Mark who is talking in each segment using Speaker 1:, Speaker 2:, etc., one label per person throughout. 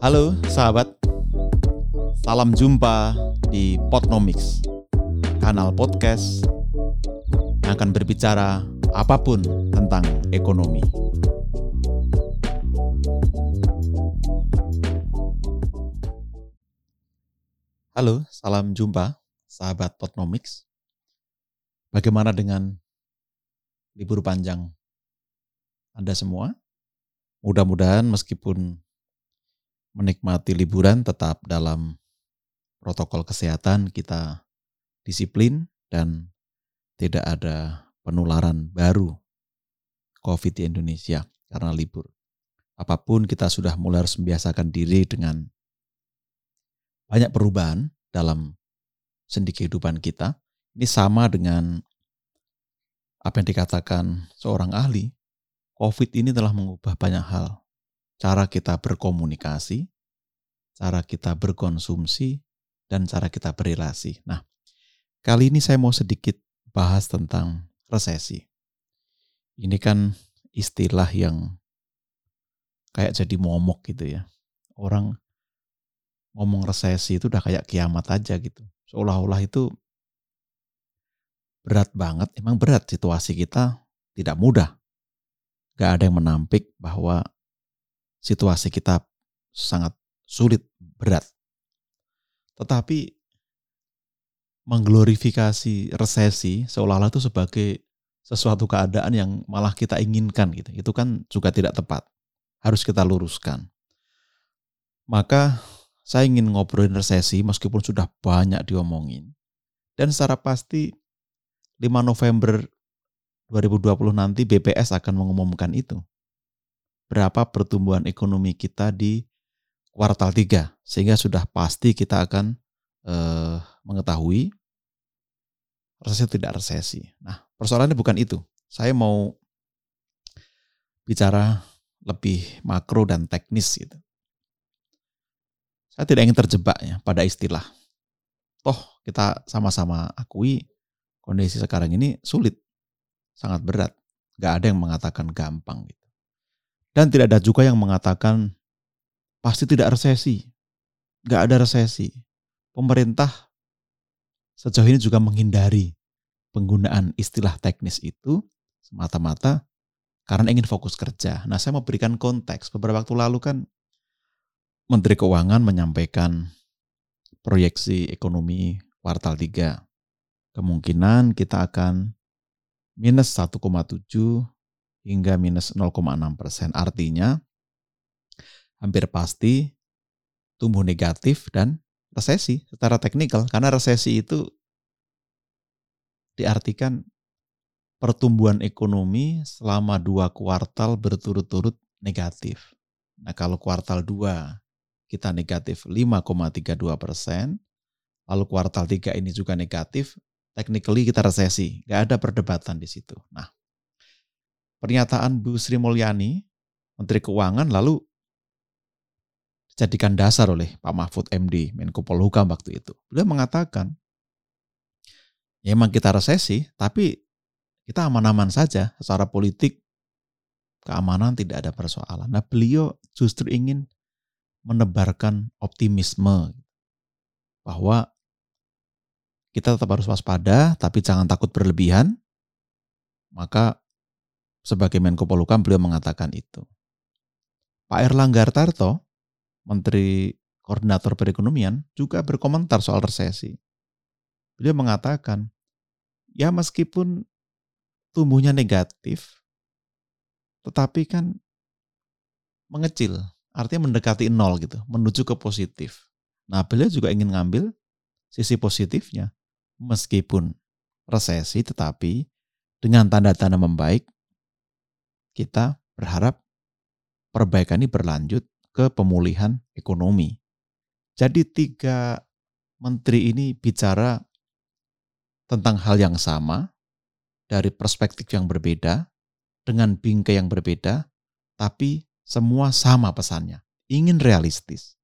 Speaker 1: Halo sahabat, salam jumpa di Potnomics, kanal podcast yang akan berbicara apa pun tentang ekonomi. Halo, salam jumpa sahabat Potnomics. Bagaimana dengan libur panjang Anda semua? Mudah-mudahan meskipun menikmati liburan tetap dalam protokol kesehatan kita disiplin dan tidak ada penularan baru COVID di Indonesia karena libur. Apa pun kita sudah mulai harus membiasakan diri dengan banyak perubahan dalam sendi kehidupan kita. Ini sama dengan apa yang dikatakan seorang ahli, COVID ini telah mengubah banyak hal cara kita berkomunikasi, cara kita berkonsumsi, dan cara kita berrelasi. Nah, kali ini saya mau sedikit bahas tentang resesi. Ini kan istilah yang kayak jadi momok gitu ya. Orang ngomong resesi itu udah kayak kiamat aja gitu. Seolah-olah itu berat banget. Emang berat situasi kita tidak mudah. Gak ada yang menampik bahwa situasi kita sangat sulit, berat. Tetapi mengglorifikasi resesi seolah-olah itu sebagai sesuatu keadaan yang malah kita inginkan gitu. Itu kan juga tidak tepat. Harus kita luruskan. Maka saya ingin ngobrolin resesi meskipun sudah banyak diomongin. Dan secara pasti 5 November 2020 nanti BPS akan mengumumkan itu berapa pertumbuhan ekonomi kita di kuartal 3 sehingga sudah pasti kita akan eh, mengetahui resesi tidak resesi. Nah, persoalannya bukan itu. Saya mau bicara lebih makro dan teknis gitu. Saya tidak ingin terjebak ya pada istilah. Toh kita sama-sama akui kondisi sekarang ini sulit, sangat berat. Gak ada yang mengatakan gampang gitu. Dan tidak ada juga yang mengatakan pasti tidak resesi. Gak ada resesi. Pemerintah sejauh ini juga menghindari penggunaan istilah teknis itu semata-mata karena ingin fokus kerja. Nah saya mau berikan konteks. Beberapa waktu lalu kan Menteri Keuangan menyampaikan proyeksi ekonomi kuartal 3. Kemungkinan kita akan minus 1,7 hingga minus 0,6 persen. Artinya hampir pasti tumbuh negatif dan resesi secara teknikal. Karena resesi itu diartikan pertumbuhan ekonomi selama dua kuartal berturut-turut negatif. Nah kalau kuartal 2 kita negatif 5,32 persen, lalu kuartal 3 ini juga negatif, technically kita resesi. Gak ada perdebatan di situ. Nah pernyataan Bu Sri Mulyani, Menteri Keuangan, lalu dijadikan dasar oleh Pak Mahfud MD, Menko Polhukam waktu itu. Beliau mengatakan, ya memang kita resesi, tapi kita aman-aman saja secara politik, keamanan tidak ada persoalan. Nah beliau justru ingin menebarkan optimisme bahwa kita tetap harus waspada, tapi jangan takut berlebihan. Maka sebagai Menko Polhukam beliau mengatakan itu. Pak Erlangga Tarto, Menteri Koordinator Perekonomian, juga berkomentar soal resesi. Beliau mengatakan, ya meskipun tumbuhnya negatif, tetapi kan mengecil, artinya mendekati nol gitu, menuju ke positif. Nah beliau juga ingin ngambil sisi positifnya, meskipun resesi tetapi dengan tanda-tanda membaik kita berharap perbaikan ini berlanjut ke pemulihan ekonomi. Jadi tiga menteri ini bicara tentang hal yang sama dari perspektif yang berbeda dengan bingkai yang berbeda, tapi semua sama pesannya, ingin realistis.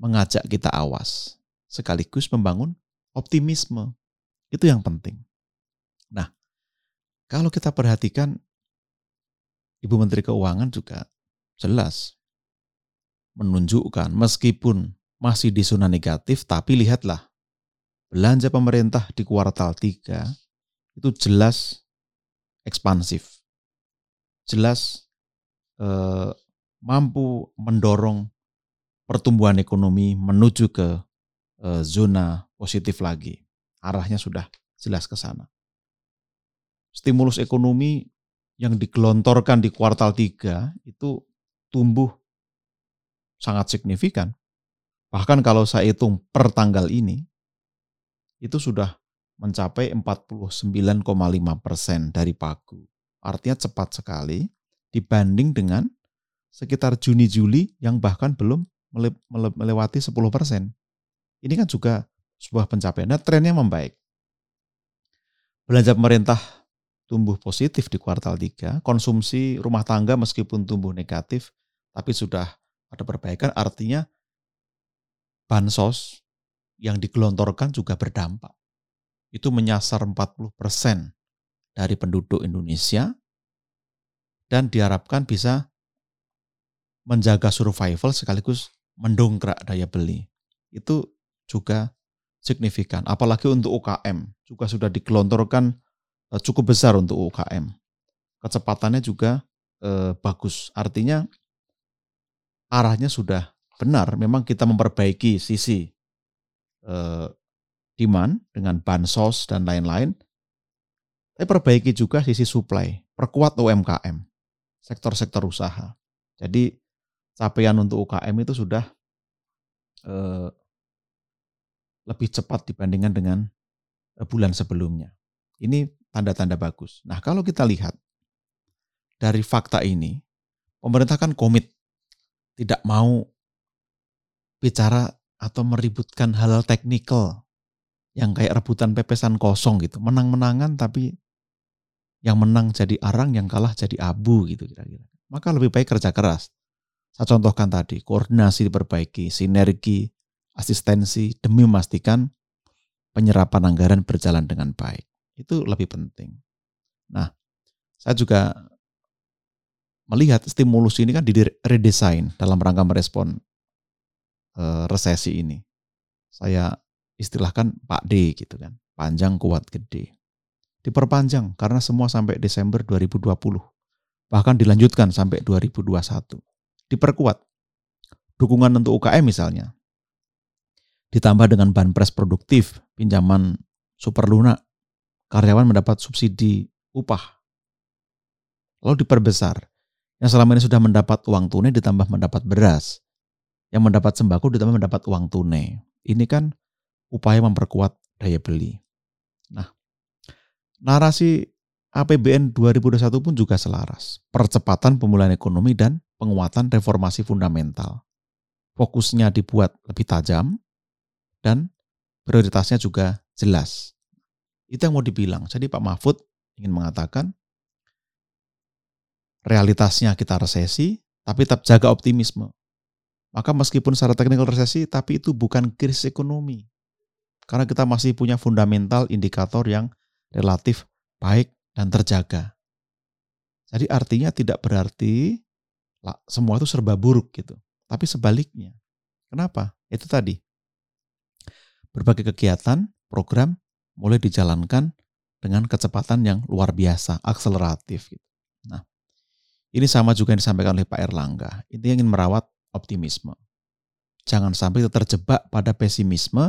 Speaker 1: Mengajak kita awas, sekaligus membangun optimisme. Itu yang penting. Nah, kalau kita perhatikan Ibu Menteri Keuangan juga jelas menunjukkan meskipun masih di zona negatif, tapi lihatlah belanja pemerintah di kuartal 3 itu jelas ekspansif. Jelas eh, mampu mendorong pertumbuhan ekonomi menuju ke eh, zona positif lagi. Arahnya sudah jelas ke sana. Stimulus ekonomi yang digelontorkan di kuartal 3 itu tumbuh sangat signifikan. Bahkan kalau saya hitung per tanggal ini, itu sudah mencapai 49,5 persen dari pagu. Artinya cepat sekali dibanding dengan sekitar Juni-Juli yang bahkan belum melewati 10 persen. Ini kan juga sebuah pencapaian. Nah, trennya membaik. Belanja pemerintah tumbuh positif di kuartal 3, konsumsi rumah tangga meskipun tumbuh negatif, tapi sudah ada perbaikan, artinya bansos yang digelontorkan juga berdampak. Itu menyasar 40% dari penduduk Indonesia dan diharapkan bisa menjaga survival sekaligus mendongkrak daya beli. Itu juga signifikan. Apalagi untuk UKM juga sudah digelontorkan cukup besar untuk UKM. Kecepatannya juga eh, bagus. Artinya arahnya sudah benar. Memang kita memperbaiki sisi eh, demand dengan bansos dan lain-lain. Tapi perbaiki juga sisi supply, perkuat UMKM, sektor-sektor usaha. Jadi capaian untuk UKM itu sudah eh, lebih cepat dibandingkan dengan eh, bulan sebelumnya. Ini tanda-tanda bagus. Nah, kalau kita lihat dari fakta ini, pemerintah kan komit tidak mau bicara atau meributkan hal-hal teknikal yang kayak rebutan pepesan kosong gitu. Menang-menangan tapi yang menang jadi arang, yang kalah jadi abu gitu kira-kira. Maka lebih baik kerja keras. Saya contohkan tadi, koordinasi diperbaiki, sinergi, asistensi demi memastikan penyerapan anggaran berjalan dengan baik. Itu lebih penting. Nah, saya juga melihat stimulus ini kan diredesain dalam rangka merespon uh, resesi ini. Saya istilahkan Pak D gitu kan, panjang kuat gede. Diperpanjang karena semua sampai Desember 2020. Bahkan dilanjutkan sampai 2021. Diperkuat. Dukungan untuk UKM misalnya. Ditambah dengan banpres produktif, pinjaman super lunak karyawan mendapat subsidi upah. Lalu diperbesar. Yang selama ini sudah mendapat uang tunai ditambah mendapat beras. Yang mendapat sembako ditambah mendapat uang tunai. Ini kan upaya memperkuat daya beli. Nah, narasi APBN 2021 pun juga selaras. Percepatan pemulihan ekonomi dan penguatan reformasi fundamental. Fokusnya dibuat lebih tajam dan prioritasnya juga jelas. Itu yang mau dibilang. Jadi Pak Mahfud ingin mengatakan realitasnya kita resesi, tapi tetap jaga optimisme. Maka meskipun secara teknikal resesi, tapi itu bukan krisis ekonomi. Karena kita masih punya fundamental indikator yang relatif baik dan terjaga. Jadi artinya tidak berarti semua itu serba buruk gitu. Tapi sebaliknya. Kenapa? Itu tadi. Berbagai kegiatan, program mulai dijalankan dengan kecepatan yang luar biasa, akseleratif. Gitu. Nah, ini sama juga yang disampaikan oleh Pak Erlangga. Ini ingin merawat optimisme. Jangan sampai terjebak pada pesimisme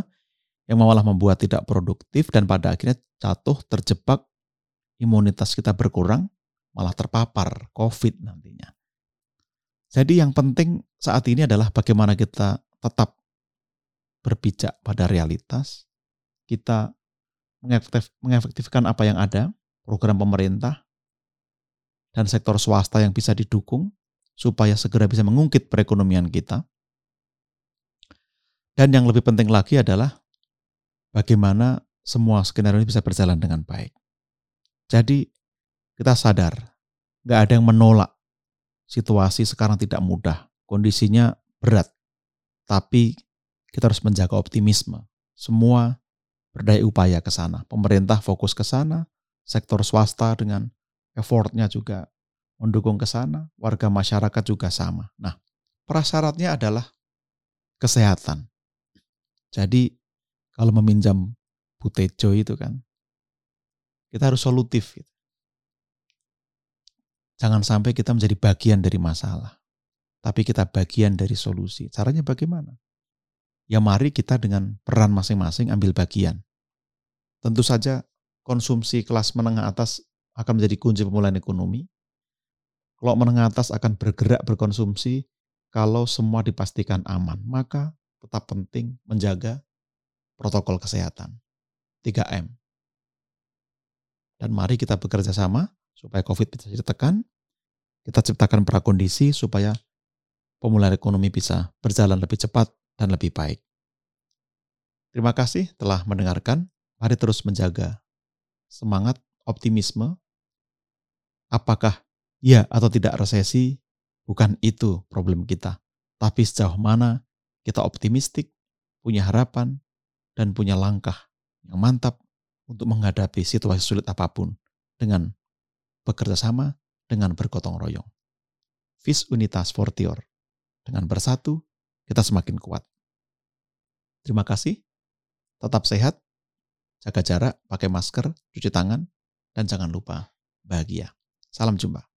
Speaker 1: yang malah membuat tidak produktif dan pada akhirnya jatuh terjebak imunitas kita berkurang malah terpapar COVID nantinya. Jadi yang penting saat ini adalah bagaimana kita tetap berpijak pada realitas, kita mengefektif, mengefektifkan apa yang ada, program pemerintah, dan sektor swasta yang bisa didukung supaya segera bisa mengungkit perekonomian kita. Dan yang lebih penting lagi adalah bagaimana semua skenario ini bisa berjalan dengan baik. Jadi kita sadar, nggak ada yang menolak situasi sekarang tidak mudah, kondisinya berat, tapi kita harus menjaga optimisme. Semua berdaya upaya ke sana. Pemerintah fokus ke sana, sektor swasta dengan effortnya juga mendukung ke sana, warga masyarakat juga sama. Nah, prasyaratnya adalah kesehatan. Jadi kalau meminjam Butejo itu kan, kita harus solutif. Gitu. Jangan sampai kita menjadi bagian dari masalah, tapi kita bagian dari solusi. Caranya bagaimana? Ya mari kita dengan peran masing-masing ambil bagian. Tentu saja konsumsi kelas menengah atas akan menjadi kunci pemulihan ekonomi. Kalau menengah atas akan bergerak berkonsumsi kalau semua dipastikan aman, maka tetap penting menjaga protokol kesehatan. 3M. Dan mari kita bekerja sama supaya COVID bisa ditekan. Kita ciptakan prakondisi supaya pemulihan ekonomi bisa berjalan lebih cepat dan lebih baik. Terima kasih telah mendengarkan. Mari terus menjaga semangat, optimisme. Apakah ya atau tidak resesi? Bukan itu problem kita. Tapi sejauh mana kita optimistik, punya harapan, dan punya langkah yang mantap untuk menghadapi situasi sulit apa pun dengan bekerja sama, dengan bergotong royong. Vis unitas fortior. Dengan bersatu, kita semakin kuat. Terima kasih. Tetap sehat, jaga jarak, pakai masker, cuci tangan, dan jangan lupa bahagia. Salam jumpa.